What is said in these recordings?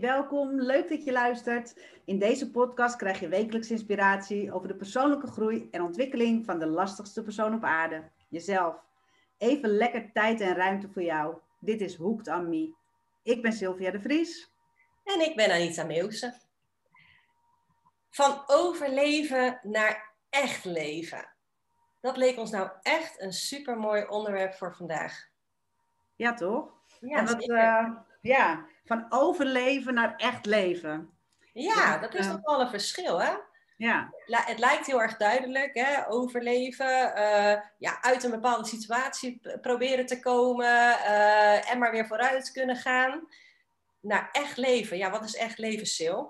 Welkom. Leuk dat je luistert. In deze podcast krijg je wekelijks inspiratie over de persoonlijke groei en ontwikkeling van de lastigste persoon op aarde, jezelf. Even lekker tijd en ruimte voor jou. Dit is Hooked on Me. Ik ben Sylvia de Vries. En ik ben Anita Meeuwse. Van overleven naar echt leven. Dat leek ons nou echt een supermooi onderwerp voor vandaag. Ja, toch? Ja, en wat, uh, ja, van overleven naar echt leven. Ja, dat is toch wel een verschil, hè? Ja. Het lijkt heel erg duidelijk, hè? overleven, uh, ja, uit een bepaalde situatie proberen te komen uh, en maar weer vooruit kunnen gaan. Naar echt leven. Ja, wat is echt leven, Sil?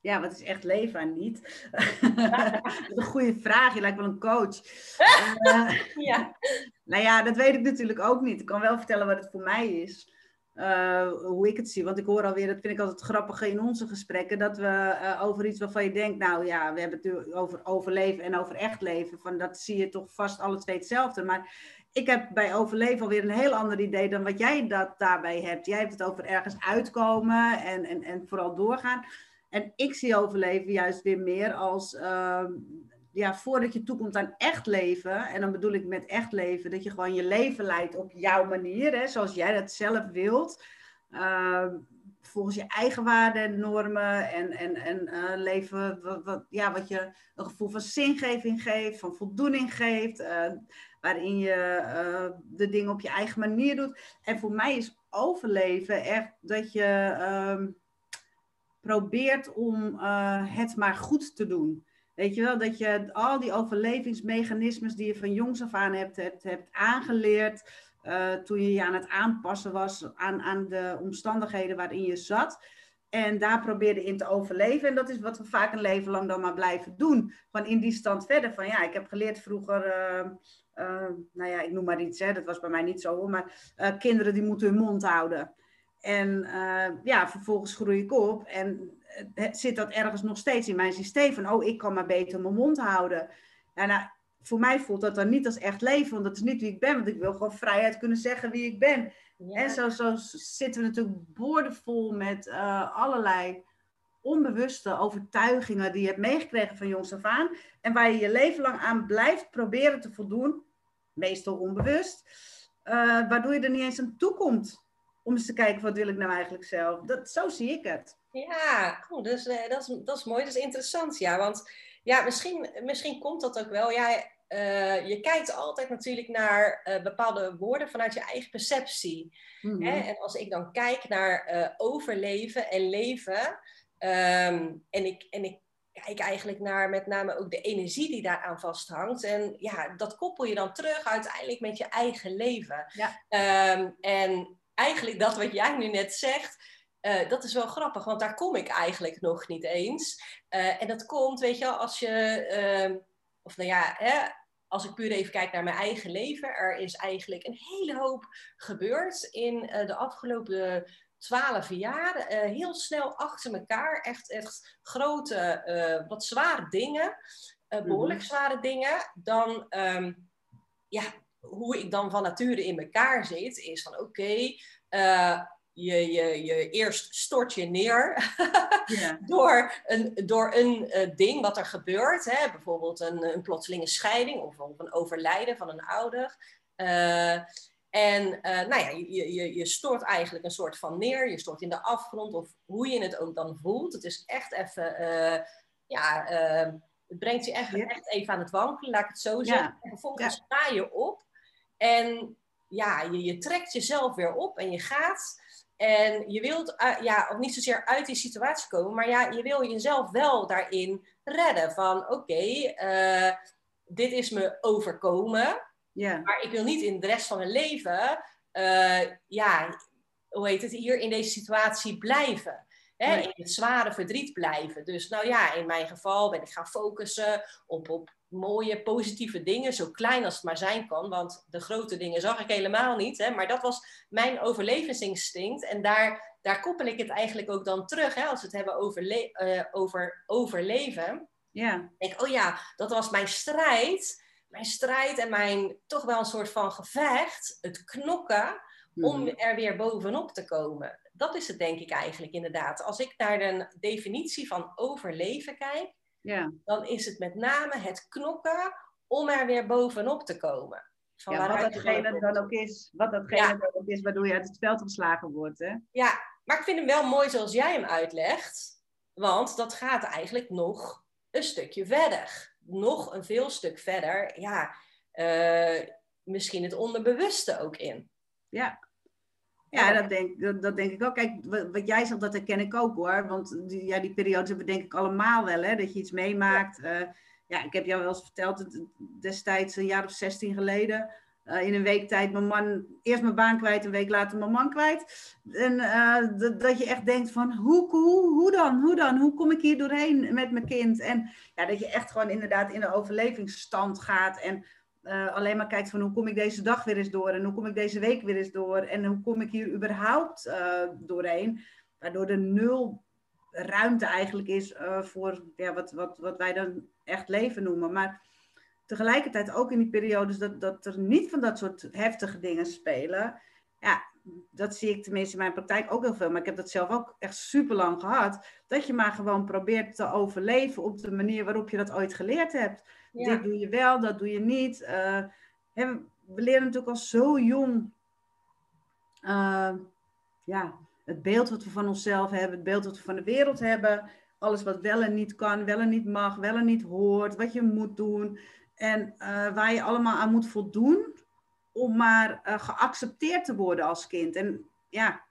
Ja, wat is echt leven en niet? dat is een goede vraag. Je lijkt wel een coach. uh, ja. Nou ja, dat weet ik natuurlijk ook niet. Ik kan wel vertellen wat het voor mij is. Uh, hoe ik het zie. Want ik hoor alweer, dat vind ik altijd grappig in onze gesprekken, dat we uh, over iets waarvan je denkt, nou ja, we hebben het over overleven en over echt leven. Van dat zie je toch vast alle twee hetzelfde. Maar ik heb bij overleven alweer een heel ander idee dan wat jij dat daarbij hebt. Jij hebt het over ergens uitkomen en, en, en vooral doorgaan. En ik zie overleven juist weer meer als uh, ja, voordat je toekomt aan echt leven, en dan bedoel ik met echt leven, dat je gewoon je leven leidt op jouw manier, hè, zoals jij dat zelf wilt. Uh, volgens je eigen waarden en normen en, en, en uh, leven wat, wat, ja, wat je een gevoel van zingeving geeft, van voldoening geeft, uh, waarin je uh, de dingen op je eigen manier doet. En voor mij is overleven echt dat je ehm, probeert om het maar goed te doen. Weet je wel, dat je al die overlevingsmechanismes die je van jongs af aan hebt, hebt, hebt aangeleerd, uh, toen je je aan het aanpassen was aan, aan de omstandigheden waarin je zat. En daar probeerde in te overleven. En dat is wat we vaak een leven lang dan maar blijven doen. Van in die stand verder. Van ja, ik heb geleerd vroeger, uh, uh, nou ja, ik noem maar iets, hè, dat was bij mij niet zo maar kinderen die moeten hun mond houden. En ja, vervolgens groei ik op en zit dat ergens nog steeds in mijn systeem van, oh, ik kan maar beter mijn mond houden. Ja, nou, voor mij voelt dat dan niet als echt leven, want dat is niet wie ik ben, want ik wil gewoon vrijheid kunnen zeggen wie ik ben. En zo, zo zitten we natuurlijk boordevol met uh, allerlei onbewuste overtuigingen die je hebt meegekregen van jongs af aan. En waar je je leven lang aan blijft proberen te voldoen, meestal onbewust, uh, waardoor je er niet eens aan toe komt om eens te kijken wat wil ik nou eigenlijk zelf. Dat, zo zie ik het. Ja, dus, uh, dat, is, dat is mooi, dat is interessant. Ja, want ja, misschien, misschien komt dat ook wel. Ja, uh, je kijkt altijd natuurlijk naar uh, bepaalde woorden vanuit je eigen perceptie. Hè? En als ik dan kijk naar overleven en leven, um, en, ik, en ik kijk eigenlijk naar met name ook de energie die daaraan vasthangt. En ja, dat koppel je dan terug uiteindelijk met je eigen leven. Ja. Um, en eigenlijk dat wat jij nu net zegt, uh, dat is wel grappig, want daar kom ik eigenlijk nog niet eens. Uh, en dat komt, weet je wel, als je, uh, of nou ja, hè, als ik puur even kijk naar mijn eigen leven, er is eigenlijk een hele hoop gebeurd in de afgelopen twaalf jaar. heel snel achter elkaar, echt, echt grote, wat zware dingen, behoorlijk mhm. zware dingen. Dan, um, ja, hoe ik dan van nature in elkaar zit, is van oké, okay, je, je, je eerst stort je neer door een, door een uh, ding wat er gebeurt. Hè? Bijvoorbeeld een, een plotselinge scheiding of, of een overlijden van een ouder. Uh, en uh, nou ja, je, je, je stort eigenlijk een soort van neer. Je stort in de afgrond of hoe je het ook dan voelt. Het is echt even, ja, het brengt je echt, echt even aan het wankelen, laat ik het zo zeggen. En vervolgens ja. sta je op en ja, je, je trekt jezelf weer op en je gaat. En je wilt uh, ja, ook niet zozeer uit die situatie komen, maar ja, je wil jezelf wel daarin redden. Van oké, okay, uh, dit is me overkomen, yeah. maar ik wil niet in de rest van mijn leven, uh, ja, hoe heet het, hier in deze situatie blijven. Hè, in het zware verdriet blijven. Dus nou ja, in mijn geval ben ik gaan focussen op, op mooie, positieve dingen, zo klein als het maar zijn kan. Want de grote dingen zag ik helemaal niet. Hè? Maar dat was mijn overlevingsinstinct. En daar, daar koppel ik het eigenlijk ook dan terug, hè? als we het hebben over, uh, over overleven. Ja. Denk, oh ja, dat was mijn strijd. Mijn strijd en mijn toch wel een soort van gevecht. Het knokken om mhm. er weer bovenop te komen. Dat is het denk ik eigenlijk inderdaad. Als ik naar de definitie van overleven kijk, ja. dan is het met name het knokken om er weer bovenop te komen. Van ja, wat datgene dan ook is, wat datgene ja. dan ook is waardoor je uit het veld geslagen wordt. Hè? Ja, maar ik vind hem wel mooi zoals jij hem uitlegt. Want dat gaat eigenlijk nog een stukje verder. Nog een veel stuk verder. Ja, uh, misschien het onderbewuste ook in. Ja, ja, dat denk, dat, dat, denk ik ook. Kijk, wat, jij zegt, dat herken ik ook hoor. Want die, ja, die periodes hebben we denk ik allemaal wel, hè. Dat je iets meemaakt. Ja, uh, ja ik heb jou wel eens verteld, destijds een jaar of 16 geleden... Uh, in een week tijd mijn man, eerst mijn baan kwijt, een week later mijn man kwijt. En uh, dat je echt denkt van, hoe, hoe, hoe dan, hoe dan, hoe kom ik hier doorheen met mijn kind? En ja, dat je echt gewoon inderdaad in de overlevingsstand gaat en uh, alleen maar kijkt van hoe kom ik deze dag weer eens door en hoe kom ik deze week weer eens door en hoe kom ik hier überhaupt uh, doorheen. Waardoor er nul ruimte eigenlijk is uh, voor ja, wat, wat, wat wij dan echt leven noemen. Maar tegelijkertijd ook in die periodes dat, dat er niet van dat soort heftige dingen spelen. Ja, dat zie ik tenminste in mijn praktijk ook heel veel. Maar ik heb dat zelf ook echt super lang gehad. Dat je maar gewoon probeert te overleven op de manier waarop je dat ooit geleerd hebt. Dit doe je wel, dat doe je niet. Uh, we leren natuurlijk al zo jong uh, ja, het beeld wat we van onszelf hebben, het beeld wat we van de wereld hebben. Alles wat wel en niet kan, wel en niet mag, wel en niet hoort, wat je moet doen. En uh, waar je allemaal aan moet voldoen om maar geaccepteerd te worden als kind. En ja,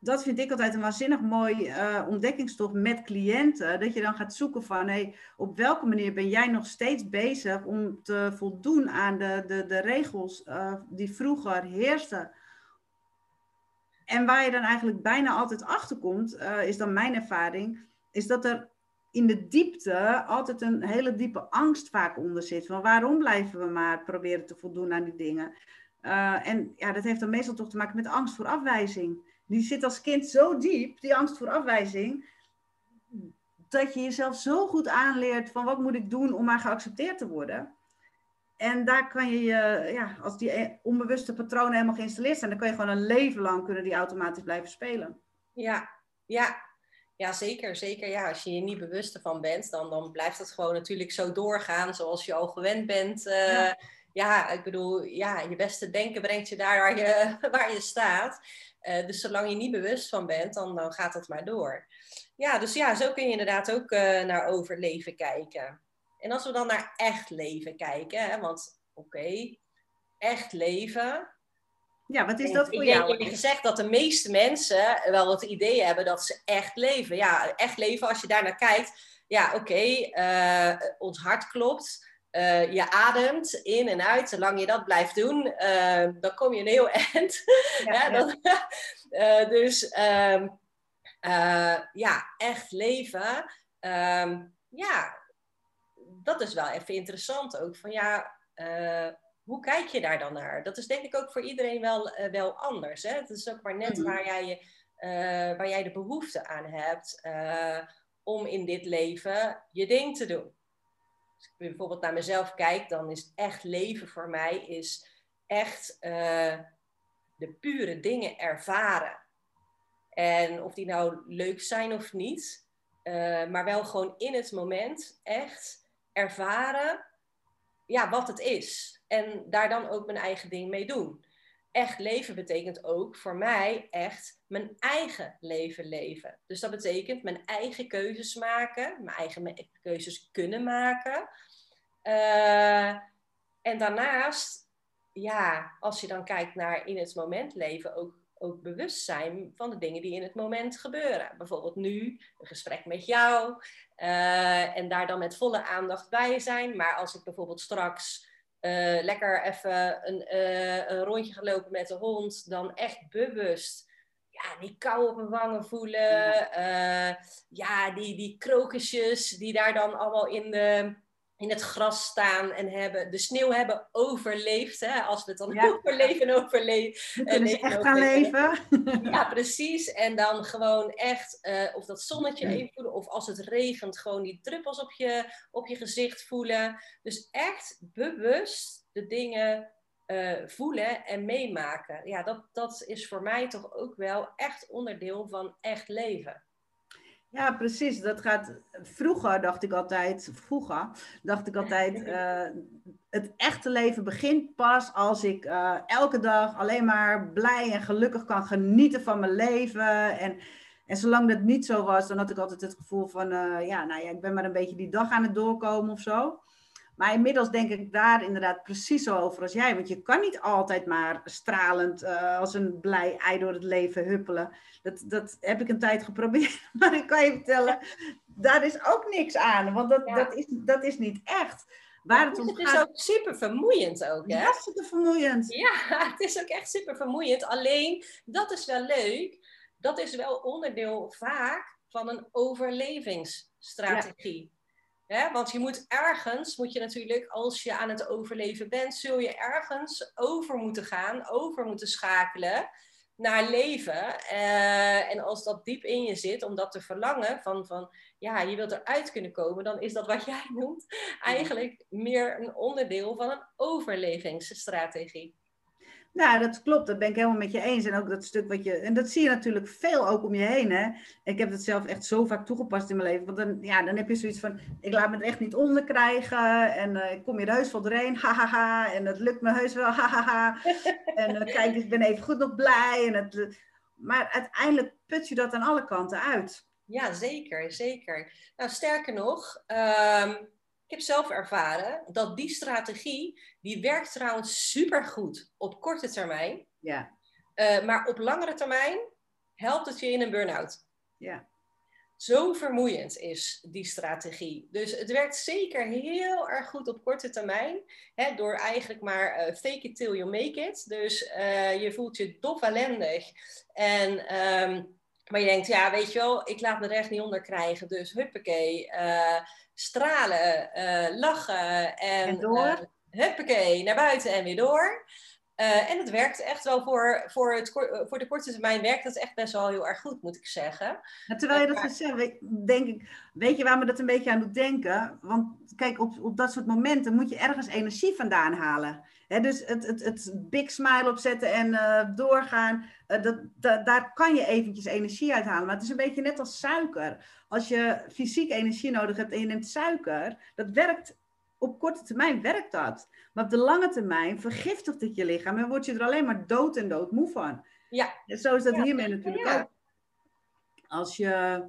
dat vind ik altijd een waanzinnig mooi uh, ontdekkingstocht met cliënten. Dat je dan gaat zoeken van hey, op welke manier ben jij nog steeds bezig om te voldoen aan de, de, de regels uh, die vroeger heersten. En waar je dan eigenlijk bijna altijd achter komt, uh, is dan mijn ervaring, is dat er in de diepte altijd een hele diepe angst vaak onder zit. Van waarom blijven we maar proberen te voldoen aan die dingen? en ja, dat heeft dan meestal toch te maken met angst voor afwijzing die zit als kind zo diep, die angst voor afwijzing, dat je jezelf zo goed aanleert van wat moet ik doen om maar geaccepteerd te worden. En daar kan je, ja, als die onbewuste patronen helemaal geïnstalleerd zijn, dan kan je gewoon een leven lang kunnen die automatisch blijven spelen. Ja, ja. Ja, zeker. Zeker. Ja, als je je niet bewust ervan bent, dan, dan blijft het gewoon natuurlijk zo doorgaan zoals je al gewend bent. Uh, ja. Ja. ik bedoel, ja, je beste denken brengt je daar waar je, waar je staat. Uh, dus zolang je niet bewust van bent, dan, dan gaat dat maar door. Ja, dus ja, zo kun je inderdaad ook uh, naar overleven kijken. En als we dan naar echt leven kijken, hè, want oké, okay, echt leven. Ja, wat is dat voor ik jou? Ik heb gezegd dat de meeste mensen wel het idee hebben dat ze echt leven. Ja, echt leven, als je daar naar kijkt. Ja, oké, okay, uh, eh, ons hart klopt. Uh, je ademt in en uit, zolang je dat blijft doen, uh, dan kom je een heel eind. Ja, ja, uh, dus um, ja, echt leven. Um, ja, dat is wel even interessant ook. Van ja, hoe kijk je daar dan naar? Dat is denk ik ook voor iedereen wel, wel anders. Hè? Het is ook maar net mm -hmm. waar, jij je, waar jij de behoefte aan hebt om in dit leven je ding te doen. Als ik bijvoorbeeld naar mezelf kijk, dan is echt leven voor mij is echt uh, de pure dingen ervaren. En of die nou leuk zijn of niet, uh, maar wel gewoon in het moment echt ervaren ja, wat het is. En daar dan ook mijn eigen ding mee doen. Echt leven betekent ook voor mij echt mijn eigen leven leven. Dus dat betekent mijn eigen keuzes maken, mijn eigen keuzes kunnen maken. Uh, en daarnaast, ja, als je dan kijkt naar in het moment leven, ook, ook bewust zijn van de dingen die in het moment gebeuren. Bijvoorbeeld nu, een gesprek met jou. Uh, en daar dan met volle aandacht bij zijn. Maar als ik bijvoorbeeld straks uh, lekker even een, uh, een rondje ga lopen met de hond, dan echt bewust ja, die kou op mijn wangen voelen. Uh, ja, die, die krokusjes die daar dan allemaal in, de, in het gras staan en hebben, de sneeuw hebben overleefd. Hè, als we het dan ja. overleven overleven. Kunnen ze echt gaan leven. ja, precies. En dan gewoon echt, uh, of dat zonnetje even voelen, of als het regent, gewoon die druppels op je, op je gezicht voelen. Dus echt bewust de dingen voelen en meemaken. Ja, dat, dat is voor mij toch ook wel echt onderdeel van echt leven. Ja, precies. Dat gaat. Vroeger dacht ik altijd, vroeger dacht ik altijd, uh, het echte leven begint pas als ik uh, elke dag alleen maar blij en gelukkig kan genieten van mijn leven. En, en zolang dat niet zo was, dan had ik altijd het gevoel van, uh, ja, nou ja, ik ben maar een beetje die dag aan het doorkomen of zo. Maar inmiddels denk ik daar inderdaad precies zo over als jij. Want je kan niet altijd maar stralend uh, als een blij ei door het leven huppelen. Dat, dat heb ik een tijd geprobeerd. Maar ik kan je vertellen, daar is ook niks aan. Want dat, dat, is, dat is niet echt. Waar het, het is ook super vermoeiend ook, hè? Ja, super vermoeiend. Ja, het is ook echt super vermoeiend. Alleen, dat is wel leuk. Dat is wel onderdeel vaak van een overlevingsstrategie. Ja. Want je moet ergens, moet je natuurlijk, als je aan het overleven bent, zul je ergens over moeten gaan, over moeten schakelen naar leven. Uh, en als dat diep in je zit, om dat te verlangen, van, van ja, je wilt eruit kunnen komen, dan is dat wat jij noemt eigenlijk meer een onderdeel van een overlevingsstrategie. Nou, dat klopt. Dat ben ik helemaal met je eens. En ook dat stuk wat je. En dat zie je natuurlijk veel ook om je heen. Hè? Ik heb het zelf echt zo vaak toegepast in mijn leven. Want dan, ja, dan heb je zoiets van: ik laat me er echt niet onder krijgen. En uh, ik kom je er heus wel doorheen. Hahaha. En het lukt me heus wel. Hahaha. en uh, kijk, ik ben even goed nog blij. En het, maar uiteindelijk put je dat aan alle kanten uit. Ja, zeker, zeker. Nou, sterker nog, um, ik heb zelf ervaren dat die strategie, die werkt trouwens supergoed op korte termijn. Ja. Uh, maar op langere termijn helpt het je in een burn-out. Ja. Zo vermoeiend is die strategie. Dus het werkt zeker heel erg goed op korte termijn. Hè, door eigenlijk maar uh, fake it till you make it. Dus uh, je voelt je dof ellendig. En um, maar je denkt, ja, weet je wel, ik laat me er echt niet onder krijgen. Dus huppakee, uh, stralen, uh, lachen en, en door. Uh, huppakee, naar buiten en weer door. en het werkt echt wel voor, voor, het, voor de korte termijn werkt het echt best wel heel erg goed, moet ik zeggen. terwijl je dat gezegd denk ik, weet je waar me dat een beetje aan doet denken? Want kijk, op, op dat soort momenten moet je ergens energie vandaan halen dus het, het, het big smile opzetten en uh, doorgaan, uh, dat, dat, daar kan je eventjes energie uit halen. Maar het is een beetje net als suiker. Als je fysiek energie nodig hebt en je neemt suiker, dat werkt op korte termijn werkt dat. Maar op de lange termijn vergiftigt het je lichaam en word je er alleen maar dood en dood moe van. Ja. En zo is dat hiermee natuurlijk ja. ook. Als je,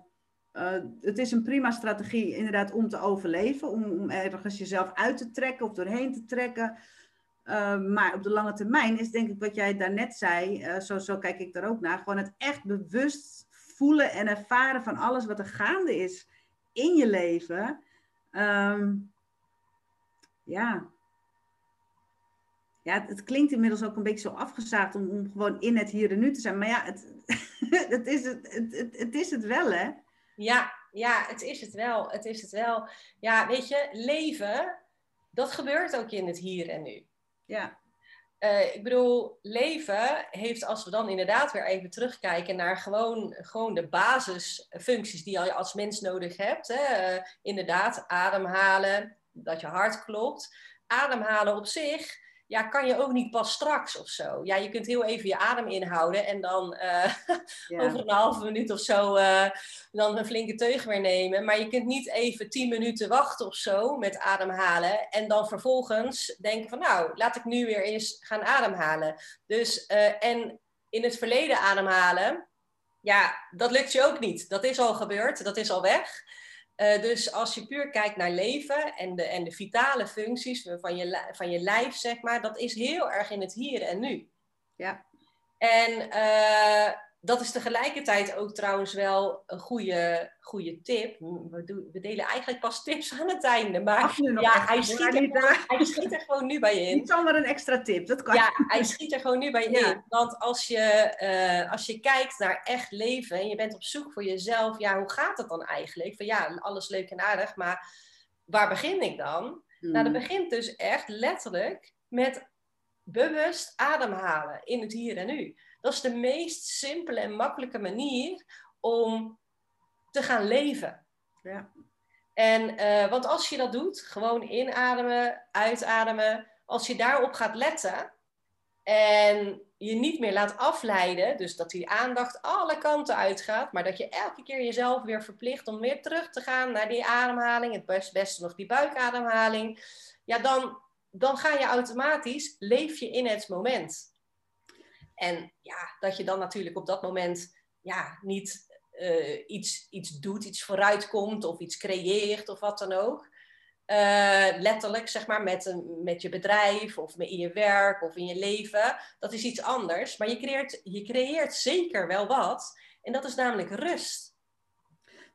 uh, het is een prima strategie inderdaad om te overleven, om, om ergens jezelf uit te trekken of doorheen te trekken. Uh, maar op de lange termijn is denk ik wat jij daarnet zei, uh, zo, zo kijk ik daar ook naar, gewoon het echt bewust voelen en ervaren van alles wat er gaande is in je leven. Um, ja. Ja, het, klinkt inmiddels ook een beetje zo afgezaagd om, om, gewoon in het hier en nu te zijn. Maar ja, het, het, is, het, het, het is het wel, hè? Ja, ja, het is het wel. Het is het wel. Ja, weet je, leven, dat gebeurt ook in het hier en nu. Ja. Uh, ik bedoel, leven heeft, als we dan inderdaad weer even terugkijken naar gewoon, gewoon de basisfuncties die je als mens nodig hebt. Hè? Uh, inderdaad, ademhalen, dat je hart klopt. Ademhalen op zich ja, kan je ook niet pas straks of zo. Ja, je kunt heel even je adem inhouden en dan uh, ja. over een halve minuut of zo uh, dan een flinke teug weer nemen. Maar je kunt niet even tien minuten wachten of zo met ademhalen en dan vervolgens denken van nou, laat ik nu weer eens gaan ademhalen. Dus, uh, en in het verleden ademhalen, ja, dat lukt je ook niet. Dat is al gebeurd, dat is al weg. Uh, dus als je puur kijkt naar leven en de, en de vitale functies van je, van je lijf, zeg maar, dat is heel erg in het hier en nu. Ja. En uh, dat is tegelijkertijd ook trouwens wel een goede, goede tip. We, doen, we delen eigenlijk pas tips aan het einde. Maar ja, hij schiet, er gewoon, hij schiet er gewoon nu bij in. Niet zomaar een extra tip, dat kan. Ja, hij schiet er gewoon nu bij ja. in. Want als je, uh, als je kijkt naar echt leven en je bent op zoek voor jezelf, ja, hoe gaat het dan eigenlijk? Van ja, alles leuk en aardig, maar waar begin ik dan? Hmm. Nou, dat begint dus echt letterlijk met bewust ademhalen in het hier en nu. Dat is de meest simpele en makkelijke manier om te gaan leven. Ja. En, uh, want als je dat doet, gewoon inademen, uitademen, als je daarop gaat letten, En je niet meer laat afleiden, dus dat die aandacht alle kanten uitgaat, maar dat je elke keer jezelf weer verplicht om weer terug te gaan naar die ademhaling, het best, beste nog die buikademhaling, ja, dan, dan ga je automatisch, leef je in het moment. En ja, dat je dan natuurlijk op dat moment ja, niet uh, iets, iets doet, iets vooruitkomt of iets creëert of wat dan ook. Uh, letterlijk, zeg maar, met, met je bedrijf of in je werk of in je leven. Dat is iets anders. Maar je creëert, je creëert zeker wel wat. En dat is namelijk rust.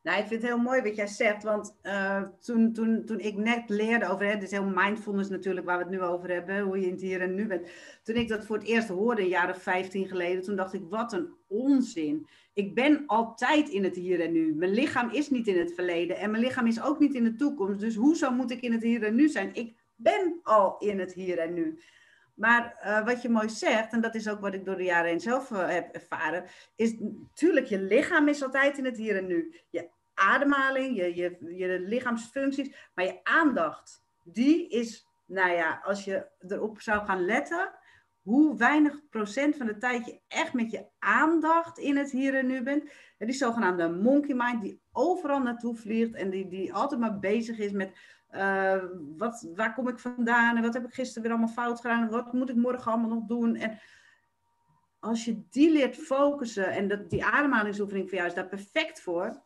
Nou, ik vind het heel mooi wat jij zegt, want uh, toen, toen, toen ik net leerde over, het is heel mindfulness natuurlijk waar we het nu over hebben, hoe je in het hier en nu bent. Toen ik dat voor het eerst hoorde, een jaar of 15 geleden, toen dacht ik, wat een onzin. Ik ben altijd in het hier en nu. Mijn lichaam is niet in het verleden en mijn lichaam is ook niet in de toekomst. Dus hoezo moet ik in het hier en nu zijn? Ik ben al in het hier en nu. Maar uh, wat je mooi zegt, en dat is ook wat ik door de jaren heen zelf uh, heb ervaren, is natuurlijk je lichaam is altijd in het hier en nu. Je ademhaling, je, je, je lichaamsfuncties, maar je aandacht, die is, nou ja, als je erop zou gaan letten, hoe weinig procent van de tijd je echt met je aandacht in het hier en nu bent. Die zogenaamde monkey mind, die overal naartoe vliegt en die, die altijd maar bezig is met uh, wat, waar kom ik vandaan en wat heb ik gisteren weer allemaal fout gedaan en wat moet ik morgen allemaal nog doen. En als je die leert focussen en dat, die ademhalingsoefening voor jou is daar perfect voor,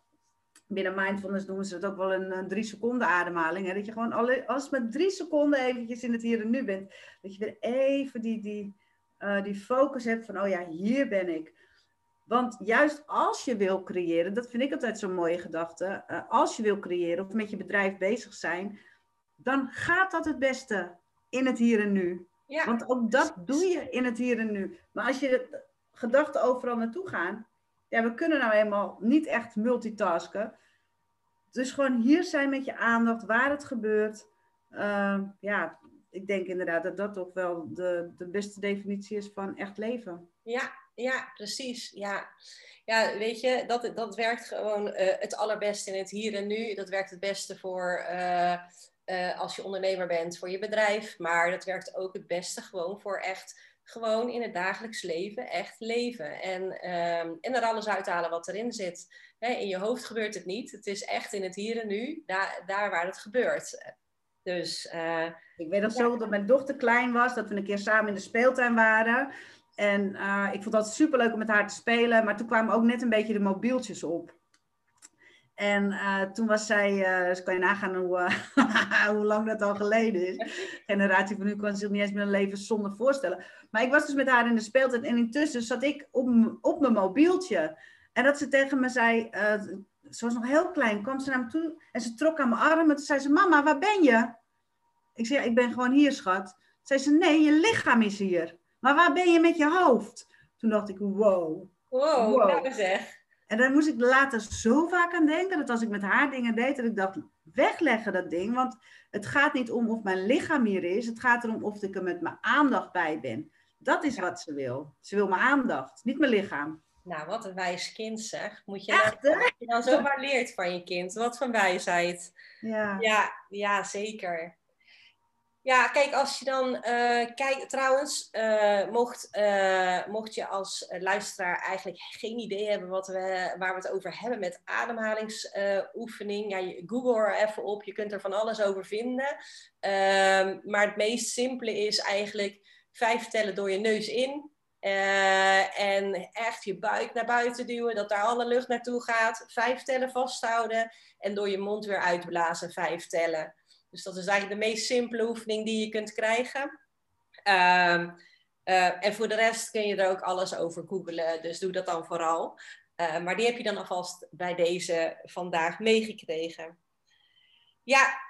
binnen mindfulness noemen ze het ook wel een, een drie seconden ademhaling. Hè? Dat je gewoon alle, als met drie seconden eventjes in het hier en nu bent. Dat je weer even die, die, uh, die focus hebt van, oh ja, hier ben ik. Want juist als je wil creëren, dat vind ik altijd zo'n mooie gedachte. Uh, als je wil creëren of met je bedrijf bezig zijn, dan gaat dat het beste in het hier en nu. Ja. Want ook dat doe je in het hier en nu. Maar als je gedachten overal naartoe gaan, ja, we kunnen nou eenmaal niet echt multitasken. Dus gewoon hier zijn met je aandacht, waar het gebeurt. Uh, ja, ik denk inderdaad dat dat toch wel de, de beste definitie is van echt leven. Ja, ja, precies. Ja, ja weet je, dat, dat werkt gewoon uh, het allerbeste in het hier en nu. Dat werkt het beste voor uh, uh, als je ondernemer bent, voor je bedrijf. Maar dat werkt ook het beste gewoon voor echt gewoon in het dagelijks leven echt leven. En, um, en er alles uithalen wat erin zit. in je hoofd gebeurt het niet. Het is echt in het hier en nu, daar, daar waar het gebeurt. Dus, uh, ik weet nog zo dat mijn dochter klein was, dat we een keer samen in de speeltuin waren. En uh, ik vond dat superleuk om met haar te spelen. Maar toen kwamen ook net een beetje de mobieltjes op. En uh, toen was zij, uh, dus kan je nagaan hoe, uh, hoe lang dat al geleden is. De generatie van nu kan zich niet eens meer een leven zonder voorstellen. Maar ik was dus met haar in de speeltijd en intussen zat ik op, op mijn mobieltje. En dat ze tegen me zei, ze was nog heel klein, kwam ze naar me toe en ze trok aan mijn arm. En toen zei ze, mama, waar ben je? Ik zei, ik ben gewoon hier, schat. Zei ze, nee, je lichaam is hier. Maar waar ben je met je hoofd? Toen dacht ik, wow. Wow, wow. nou zeg. En daar moest ik later zo vaak aan denken, dat als ik met haar dingen deed, dat ik dacht, wegleggen dat ding. Want het gaat niet om of mijn lichaam hier is, het gaat erom of ik er met mijn aandacht bij ben. Dat is wat ze wil. Ze wil mijn aandacht, niet mijn lichaam. Nou, wat een wijs kind zeg. Moet je, Echt, dan, je dan zomaar leert van je kind. Wat voor wijsheid. Ja, ja, ja zeker. Ja, kijk, als je dan uh, kijkt, trouwens, uh, mocht, uh, mocht je als luisteraar eigenlijk geen idee hebben wat we, waar we het over hebben met ademhalingsoefening, ja, Google er even op, je kunt er van alles over vinden. Ehm, maar het meest simpele is eigenlijk vijf tellen door je neus in. en echt je buik naar buiten duwen, dat daar alle lucht naartoe gaat. Vijf tellen vasthouden en door je mond weer uitblazen, vijf tellen. Dus dat is eigenlijk de meest simpele oefening die je kunt krijgen. Uh, uh, en voor de rest kun je er ook alles over googelen, dus doe dat dan vooral. Uh, maar die heb je dan alvast bij deze vandaag meegekregen. Ja,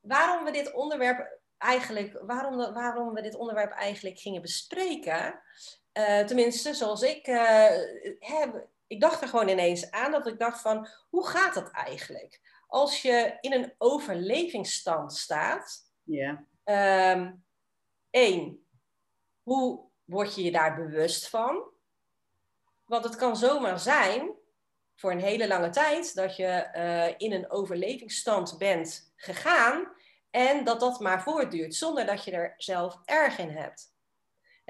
waarom we dit onderwerp eigenlijk, waarom, waarom we dit onderwerp eigenlijk gingen bespreken, uh, tenminste zoals ik ik dacht er gewoon ineens aan dat ik dacht van, hoe gaat dat eigenlijk? Als je in een overlevingsstand staat. Ja. Um, één, hoe word je je daar bewust van? Want het kan zomaar zijn voor een hele lange tijd dat je uh, in een overlevingsstand bent gegaan en dat dat maar voortduurt zonder dat je er zelf erg in hebt.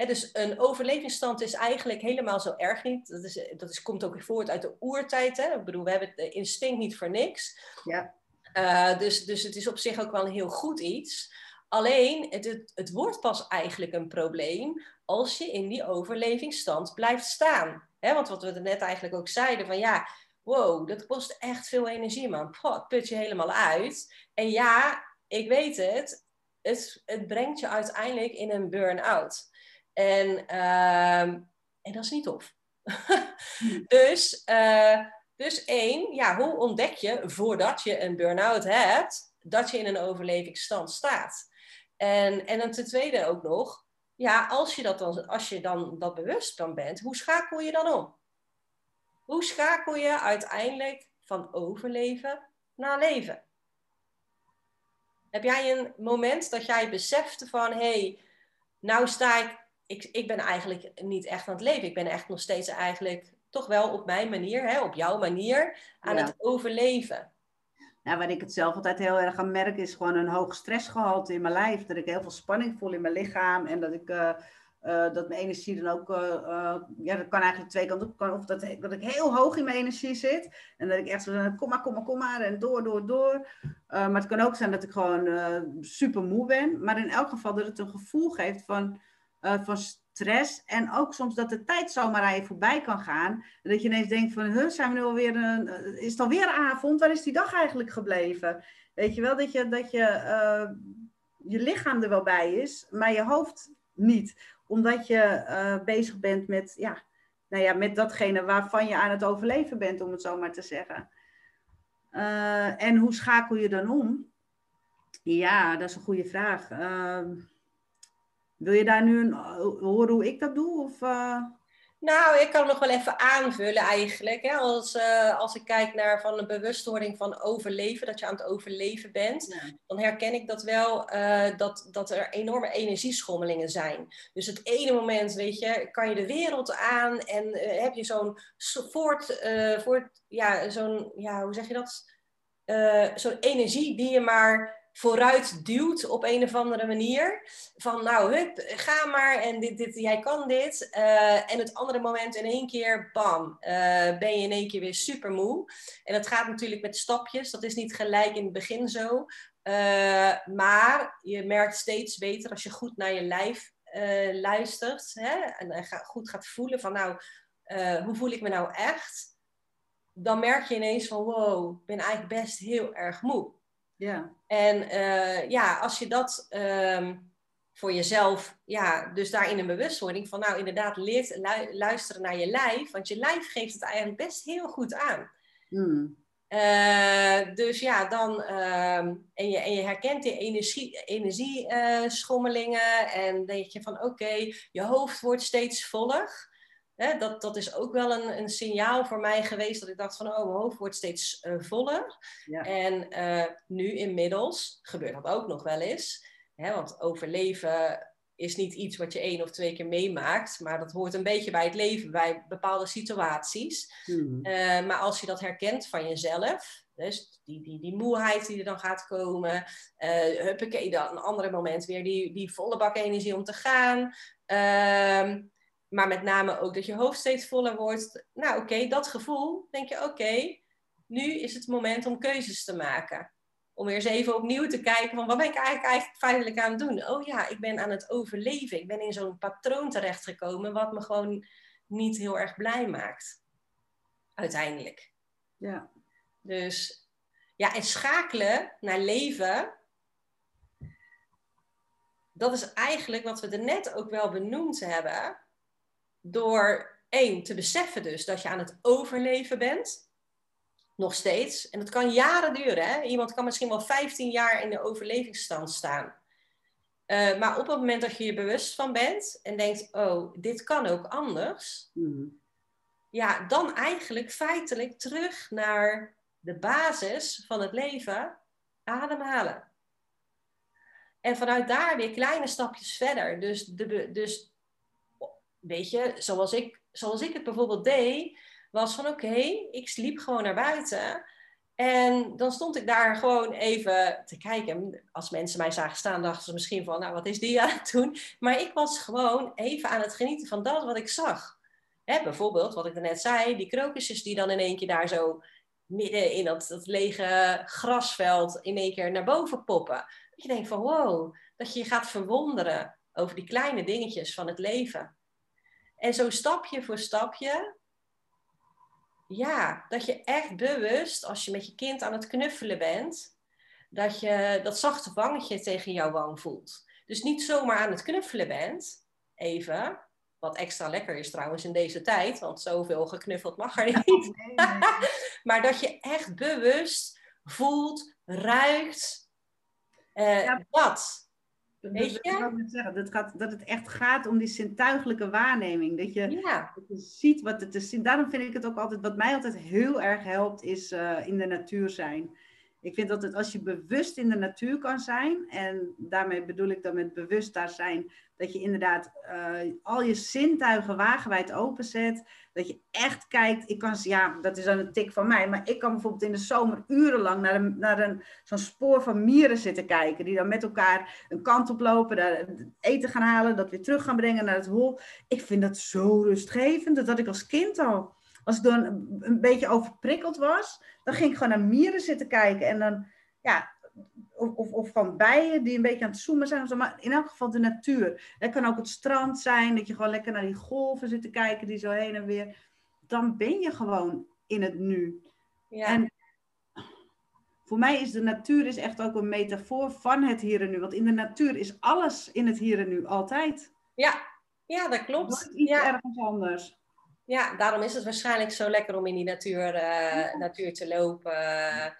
Dus een overlevingsstand is eigenlijk helemaal zo erg niet. Dat, is, dat is, komt ook voort uit de oertijd. Hè? Ik bedoel, we hebben het instinct niet voor niks. Ja. Uh, dus, dus het is op zich ook wel een heel goed iets. Alleen, het, het, het wordt pas eigenlijk een probleem als je in die overlevingsstand blijft staan. He, want wat we er net eigenlijk ook zeiden, van ja, wow, dat kost echt veel energie, man. Poh, het put je helemaal uit. En ja, ik weet het, het, het brengt je uiteindelijk in een burn-out. En, ehm, en dat is niet tof. dus, uh, dus één, ja, hoe ontdek je voordat je een burn-out hebt, dat je in een overlevingsstand staat? En, en dan ten tweede ook nog, ja, als je, dat dan, als je dan dat bewust van bent, hoe schakel je dan om? Hoe schakel je uiteindelijk van overleven naar leven? Heb jij een moment dat jij besefte van, hé, hey, nou sta ik, ik, ik ben eigenlijk niet echt aan het leven. Ik ben echt nog steeds eigenlijk toch wel op mijn manier, hè, op jouw manier, aan het overleven. Nou, waar ik het zelf altijd heel erg aan merk, is gewoon een hoog stressgehalte in mijn lijf. Dat ik heel veel spanning voel in mijn lichaam en dat ik... Uh, dat mijn energie dan ook, uh, ja, dat kan eigenlijk twee kanten op. Of dat, dat ik heel hoog in mijn energie zit. En dat ik echt zo, kom maar, kom maar, kom maar. En door, door, door. maar het kan ook zijn dat ik gewoon super moe ben. Maar in elk geval dat het een gevoel geeft van, van stress. En ook soms dat de tijd zomaar aan je voorbij kan gaan. En dat je ineens denkt van, huh, zijn we nu alweer een, eh, is het alweer avond? Waar is die dag eigenlijk gebleven? Weet je wel, dat je, dat je, uh, je lichaam er wel bij is, maar je hoofd niet. Omdat je bezig bent met, ja, nou ja, met datgene waarvan je aan het overleven bent, om het zo maar te zeggen. En hoe schakel je dan om? Ja, dat is een goede vraag. Wil je daar nu een, horen hoe ik dat doe? Of, uh... Nou, ik kan nog wel even aanvullen eigenlijk. Hè? Als, uh, als ik kijk naar van een bewustwording van overleven, dat je aan het overleven bent, dan herken ik dat wel, uh, dat, dat er enorme energieschommelingen zijn. Dus het ene moment, weet je, kan je de wereld aan en heb je zo'n voort, voort, ja, zo'n, ja, hoe zeg je dat? zo'n energie die je maar vooruit duwt op een of andere manier. Van nou, hup, ga maar en dit, dit, jij kan dit. Uh, en het andere moment in één keer, bam, uh, ben je in één keer weer super moe. En dat gaat natuurlijk met stapjes. Dat is niet gelijk in het begin zo. Uh, maar je merkt steeds beter als je goed naar je lijf luistert. Hè? En goed gaat voelen van nou, hoe voel ik me nou echt? Dan merk je ineens van wow, ik ben eigenlijk best heel erg moe. Ja. En uh, ja, als je dat um, voor jezelf, ja, dus daarin een bewustwording van, nou inderdaad, leert lu luisteren naar je lijf, want je lijf geeft het eigenlijk best heel goed aan. Mm. Uh, dus ja, dan, uh, en, je, en je herkent die energie, energieschommelingen uh, en denk je van, oké, okay, je hoofd wordt steeds voller hè, dat, dat is ook wel een, een signaal voor mij geweest dat ik dacht van, oh, mijn hoofd wordt steeds uh, voller. Ja. En uh, nu inmiddels gebeurt dat ook nog wel eens. Hè, want overleven is niet iets wat je één of twee keer meemaakt, maar dat hoort een beetje bij het leven, bij bepaalde situaties. Hmm. Uh, maar als je dat herkent van jezelf, dus die, die, die moeheid die er dan gaat komen, uh, huppakee, dan een andere moment weer die, die volle bak energie om te gaan. Uh, maar met name ook dat je hoofd steeds voller wordt. Nou, oké, dat gevoel, denk je, oké, nu is het moment om keuzes te maken. Om weer eens even opnieuw te kijken van wat ben ik eigenlijk, eigenlijk feitelijk aan het doen? Oh ja, ik ben aan het overleven. Ik ben in zo'n patroon terechtgekomen wat me gewoon niet heel erg blij maakt. Uiteindelijk. Ja. Dus ja, en schakelen naar leven. Dat is eigenlijk wat we er net ook wel benoemd hebben door één, te beseffen dus dat je aan het overleven bent. Nog steeds. En dat kan jaren duren. Hè? Iemand kan misschien wel 15 jaar in de overlevingsstand staan. Uh, maar op het moment dat je je bewust van bent en denkt, oh, dit kan ook anders. Mm. Ja, dan eigenlijk feitelijk terug naar de basis van het leven, ademhalen. En vanuit daar weer kleine stapjes verder. Dus, de, dus weet je, zoals ik, zoals ik het bijvoorbeeld deed, was van oké, ik sliep gewoon naar buiten. En dan stond ik daar gewoon even te kijken. Als mensen mij zagen staan, dachten ze misschien van, nou, wat is die aan het doen? Maar ik was gewoon even aan het genieten van dat wat ik zag. Hè, bijvoorbeeld, wat ik net zei, die krokusjes die dan in één keer daar zo midden in dat, dat lege grasveld in één keer naar boven poppen. Dat je denkt van, wow, dat je je gaat verwonderen over die kleine dingetjes van het leven. En zo stapje voor stapje ja, dat je echt bewust, als je met je kind aan het knuffelen bent, dat je dat zachte wangetje tegen jouw wang voelt. Dus niet zomaar aan het knuffelen bent, even, wat extra lekker is trouwens in deze tijd, want zoveel geknuffeld mag er niet. maar dat je echt bewust voelt, ruikt, uh, ja. dat. Weet je? zeggen, dat, gaat, dat het echt gaat om die zintuigelijke waarneming. Dat je, dat je ziet wat het is. Daarom vind ik het ook altijd, wat mij altijd heel erg helpt, is uh, in de natuur zijn. Ik vind dat het, als je bewust in de natuur kan zijn, en daarmee bedoel ik dan met bewust daar zijn, dat je inderdaad uh, al je zintuigen wagenwijd openzet. Dat je echt kijkt. Ik kan, ja, dat is dan een tik van mij. Maar ik kan bijvoorbeeld in de zomer urenlang naar, een, naar een, zo'n spoor van mieren zitten kijken. Die dan met elkaar een kant op lopen, daar eten gaan halen, dat weer terug gaan brengen naar het hol. Ik vind dat zo rustgevend. Dat had ik als kind al. Als ik dan een, een beetje overprikkeld was, dan ging ik gewoon naar mieren zitten kijken. En dan, ja, of, of, of, van bijen die een beetje aan het zoomen zijn. Of zo. Maar in elk geval de natuur. Het kan ook het strand zijn, dat je gewoon lekker naar die golven zit te kijken, die zo heen en weer. Dan ben je gewoon in het nu. Ja. En voor mij is de natuur is echt ook een metafoor van het hier en nu. Want in de natuur is alles in het hier en nu, altijd. Ja, ja dat klopt. Iets ja. ergens anders. Ja, daarom is het waarschijnlijk zo lekker om in die natuur, uh, natuur te lopen.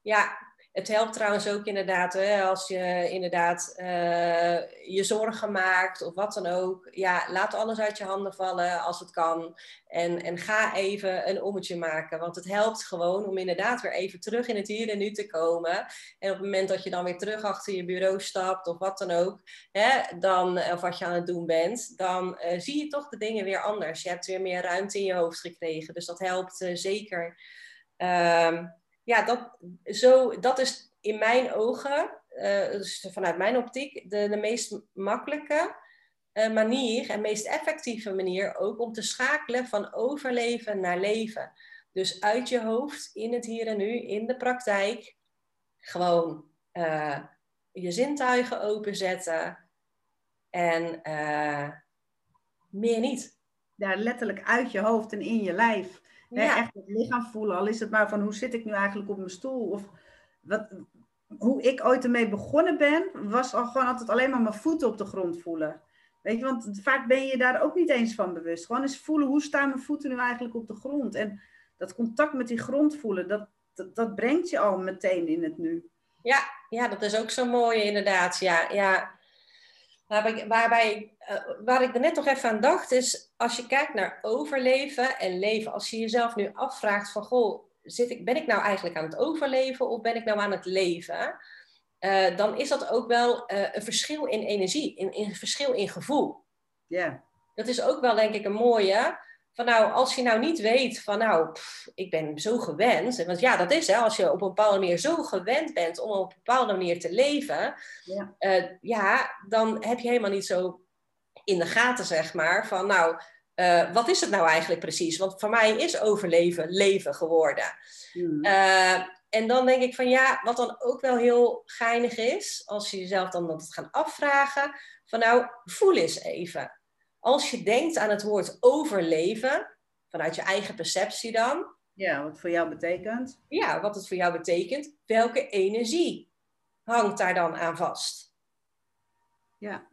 ja, het helpt trouwens ook inderdaad, hè, als je inderdaad uh, je zorgen maakt of wat dan ook. Ja, laat alles uit je handen vallen als het kan. En, en ga even een ommetje maken. Want het helpt gewoon om inderdaad weer even terug in het hier en nu te komen. En op het moment dat je dan weer terug achter je bureau stapt of wat dan ook, hè, dan, of wat je aan het doen bent, dan uh, zie je toch de dingen weer anders. Je hebt weer meer ruimte in je hoofd gekregen. Dus dat helpt uh, zeker. Uh, ja, dat, zo, dat is in mijn ogen, uh, dus vanuit mijn optiek, de, meest makkelijke uh, manier en meest effectieve manier ook om te schakelen van overleven naar leven. Dus uit je hoofd, in het hier en nu, in de praktijk, gewoon uh, je zintuigen openzetten en meer niet. Ja, letterlijk uit je hoofd en in je lijf. Ja. Echt het lichaam voelen. Al is het maar van hoe zit ik nu eigenlijk op mijn stoel? Of wat, hoe ik ooit ermee begonnen ben, was al gewoon altijd alleen maar mijn voeten op de grond voelen. Weet je, want vaak ben je daar ook niet eens van bewust. Gewoon eens voelen, hoe staan mijn voeten nu eigenlijk op de grond? En dat contact met die grond voelen, dat, dat, dat brengt je al meteen in het nu. Ja, ja, dat is ook zo mooi inderdaad. Ja, ja. Waarbij, waarbij uh, waar ik er net nog even aan dacht, is als je kijkt naar overleven en leven, als je jezelf nu afvraagt van, goh, zit ik, ben ik nou eigenlijk aan het overleven of ben ik nou aan het leven? Uh, dan is dat ook wel uh, een verschil in energie, in, in, een verschil in gevoel. Ja. Dat is ook wel denk ik een mooie. Van nou, als je nou niet weet van nou, pff, ik ben zo gewend. Want ja, dat is hè, als je op een bepaalde manier zo gewend bent om op een bepaalde manier te leven. Ja, ja dan heb je helemaal niet zo in de gaten, zeg maar, van nou, uh, wat is het nou eigenlijk precies? Want voor mij is overleven leven geworden. Hmm. Uh, en dan denk ik van ja, wat dan ook wel heel geinig is, als je jezelf dan dat gaat afvragen, van nou, voel eens even als je denkt aan het woord overleven, vanuit je eigen perceptie dan. Ja, wat het voor jou betekent. Ja, wat het voor jou betekent. Welke energie hangt daar dan aan vast? Ja.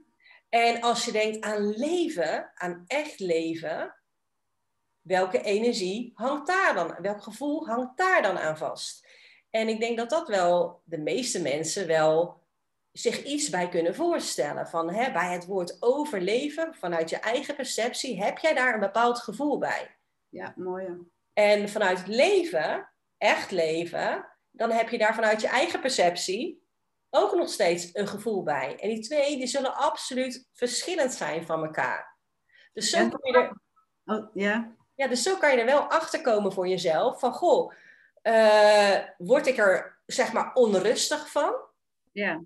En als je denkt aan leven, aan echt leven, welke energie hangt daar dan? Welk gevoel hangt daar dan aan vast? En ik denk dat dat wel de meeste mensen wel zich iets bij kunnen voorstellen. Van, hè, bij het woord overleven, vanuit je eigen perceptie, heb jij daar een bepaald gevoel bij. Ja, mooi. En vanuit leven, echt leven, dan heb je daar vanuit je eigen perceptie ook nog steeds een gevoel bij. En die twee die zullen absoluut verschillend zijn van elkaar. Dus zo, kan je er, oh, ja. Ja, dus zo kan je er wel achter komen voor jezelf. Van goh, word ik er zeg maar onrustig van? Ja.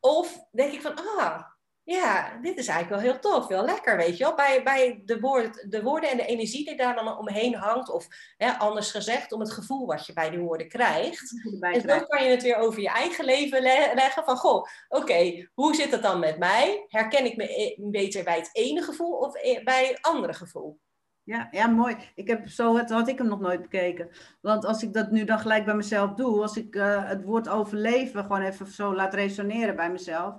Of denk ik van, ah, ja, dit is eigenlijk wel heel tof, wel lekker, weet je wel. Bij, bij de, woord, de woorden en de energie die daar dan omheen hangt, of hè, anders gezegd, om het gevoel wat je bij die woorden krijgt. En dan kan je het weer over je eigen leven leggen van, goh, oké, hoe zit het dan met mij? Herken ik me e-, beter bij het ene gevoel of e-, bij het andere gevoel? Ja, ja, mooi. Ik heb, zo het, had ik hem nog nooit bekeken. Want als ik dat nu dan gelijk bij mezelf doe, als ik uh, het woord overleven gewoon even zo laat resoneren bij mezelf.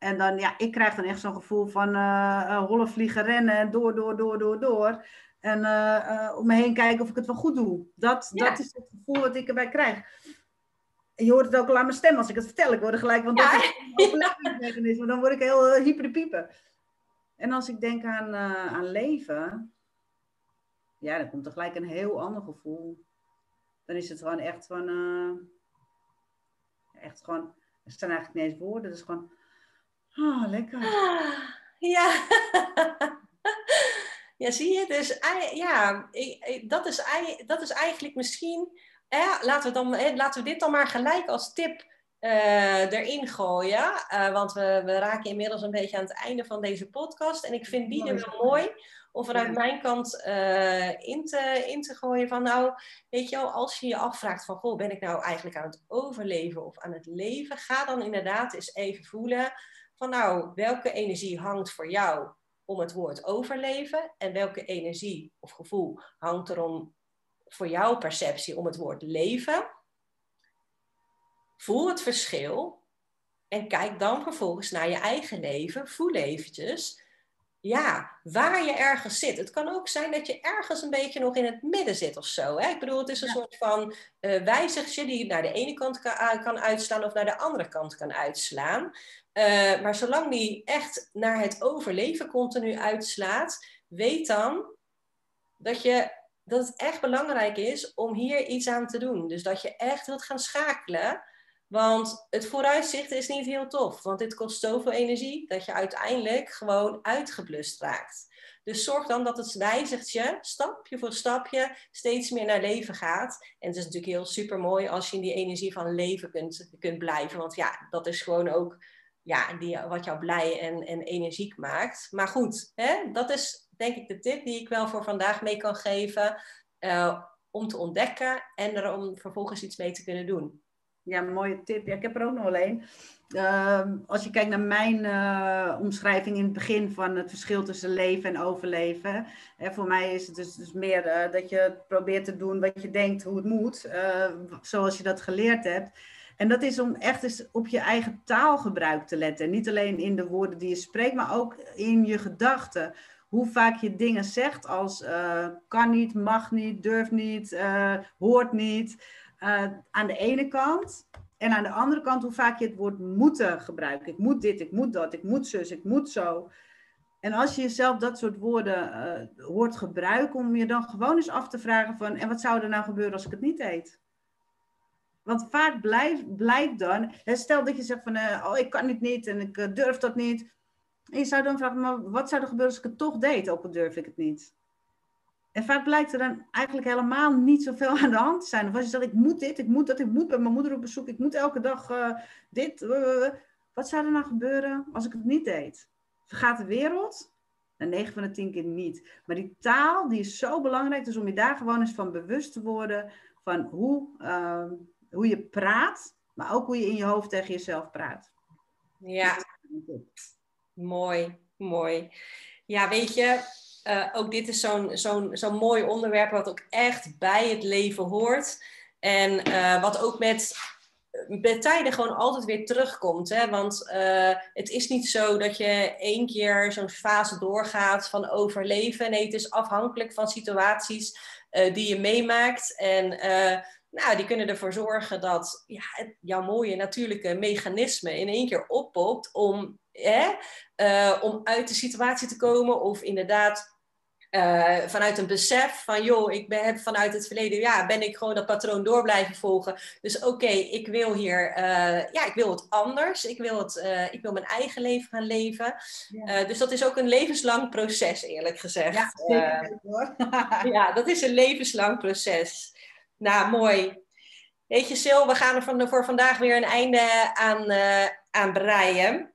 En dan, ja, ik krijg dan echt zo'n gevoel van uh, holle vliegen rennen en door, door, door, door, door. En uh, om me heen kijken of ik het wel goed doe. Dat, dat is het gevoel wat ik erbij krijg. je hoort het ook al aan mijn stem als ik het vertel. Ik word er gelijk, want dat is een overlevingsmechanisme. Dan word ik heel uh, hyper de piepen. En als ik denk aan, aan leven, ja, dan komt er gelijk een heel ander gevoel. Dan is het gewoon echt van, echt gewoon, er staan eigenlijk niet eens woorden. Het is gewoon, Ah, lekker. ja. ja, zie je? Dus ja, dat is, dat is eigenlijk misschien... laten, we dan, laten we dit dan maar gelijk als tip uh, erin gooien. Uh, want we, we raken inmiddels een beetje aan het einde van deze podcast. En ik vind die er wel mooi om vanuit mijn kant uh, in, te, in te gooien. Van nou, weet je wel, als je je afvraagt van... Goh, ben ik nou eigenlijk aan het overleven of aan het leven? Ga dan inderdaad eens even voelen van nou, welke energie hangt voor jou om het woord overleven en welke energie of gevoel hangt er om voor jouw perceptie om het woord leven. Voel het verschil en kijk dan vervolgens naar je eigen leven. Voel eventjes ja, waar je ergens zit. Het kan ook zijn dat je ergens een beetje nog in het midden zit of zo. Hè? Ik bedoel, het is een soort van uh, wijzigje die naar de ene kant kan, kan uitslaan of naar de andere kant kan uitslaan. Uh, maar zolang die echt naar het overleven continu uitslaat, weet dan dat, je, dat het echt belangrijk is om hier iets aan te doen. Dus dat je echt wilt gaan schakelen. Want het vooruitzicht is niet heel tof. Want dit kost zoveel energie dat je uiteindelijk gewoon uitgeblust raakt. Dus zorg dan dat het wijzigtje stapje voor stapje steeds meer naar leven gaat. En het is natuurlijk heel super mooi als je in die energie van leven kunt, kunt blijven. Want ja, dat is gewoon ook ja, die, wat jou blij en, en energiek maakt. Maar goed, hè, dat is denk ik de tip die ik wel voor vandaag mee kan geven. Uh, om te ontdekken en er om vervolgens iets mee te kunnen doen. Ja, mooie tip. Ja, ik heb er ook nog alleen. Uh, als je kijkt naar mijn uh, omschrijving in het begin van het verschil tussen leven en overleven. Hè, voor mij is het dus, dus meer uh, dat je probeert te doen wat je denkt hoe het moet, zoals je dat geleerd hebt. En dat is om echt eens op je eigen taalgebruik te letten. Niet alleen in de woorden die je spreekt, maar ook in je gedachten. Hoe vaak je dingen zegt als kan niet, mag niet, durft niet, hoort niet. Uh, aan de ene kant. En aan de andere kant hoe vaak je het woord moeten gebruikt. Ik moet dit, ik moet dat, ik moet zus, ik moet zo. En als je jezelf dat soort woorden hoort gebruiken, om je dan gewoon eens af te vragen van, en wat zou er nou gebeuren als ik het niet deed? Want vaak blijft, blijkt dan, stel dat je zegt van, uh, oh ik kan het niet en ik durf dat niet. En je zou dan vragen, maar wat zou er gebeuren als ik het toch deed, ook al durf ik het niet? En vaak blijkt er dan eigenlijk helemaal niet zoveel aan de hand te zijn. Of als je zegt, ik moet dit, ik moet dat, ik moet bij mijn moeder op bezoek, ik moet elke dag uh, dit. wat zou er nou gebeuren als ik het niet deed? Vergaat de wereld? Nou, 9 van de 10 keer niet. Maar die taal, die is zo belangrijk. Dus om je daar gewoon eens van bewust te worden van hoe ehm, hoe je praat, maar ook hoe je in je hoofd tegen jezelf praat. Ja, mooi, mooi. Ja, weet je, uh, ook dit is zo'n zo'n zo'n mooi onderwerp wat ook echt bij het leven hoort. En uh, wat ook met, met tijden gewoon altijd weer terugkomt. Hè? Want het is niet zo dat je één keer zo'n fase doorgaat van overleven. Nee, het is afhankelijk van situaties die je meemaakt. En nou, die kunnen ervoor zorgen dat ja, jouw mooie natuurlijke mechanisme in één keer oppopt om, hè, uh, om uit de situatie te komen of inderdaad uh, vanuit een besef van, joh, ik ben, heb vanuit het verleden, ja, ben ik gewoon dat patroon door blijven volgen. Dus oké, ik wil hier, uh, ja, ik wil het anders. Ik wil, het, uh, ik wil mijn eigen leven gaan leven. Ja. dus dat is ook een levenslang proces, eerlijk gezegd. Ja, zeker, hoor. ja, dat is een levenslang proces. Nou, mooi. Weet je, Sil, we gaan er voor vandaag weer een einde aan, aan breien.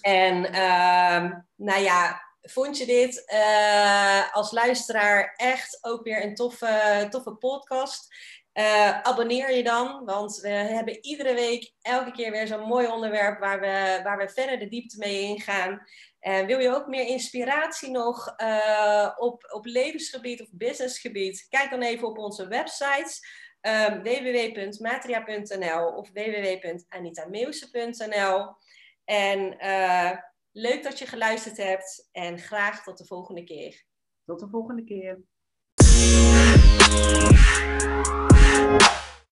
En uh, nou ja, vond je dit uh, als luisteraar echt ook weer een toffe, toffe podcast? Uh, abonneer je dan, want we hebben iedere week elke keer weer zo'n mooi onderwerp waar we, waar we verder de diepte mee ingaan. En wil je ook meer inspiratie nog uh, op, op levensgebied of businessgebied? Kijk dan even op onze websites um, www.matria.nl of www.anitameeuwse.nl. En uh, leuk dat je geluisterd hebt en graag tot de volgende keer. Tot de volgende keer.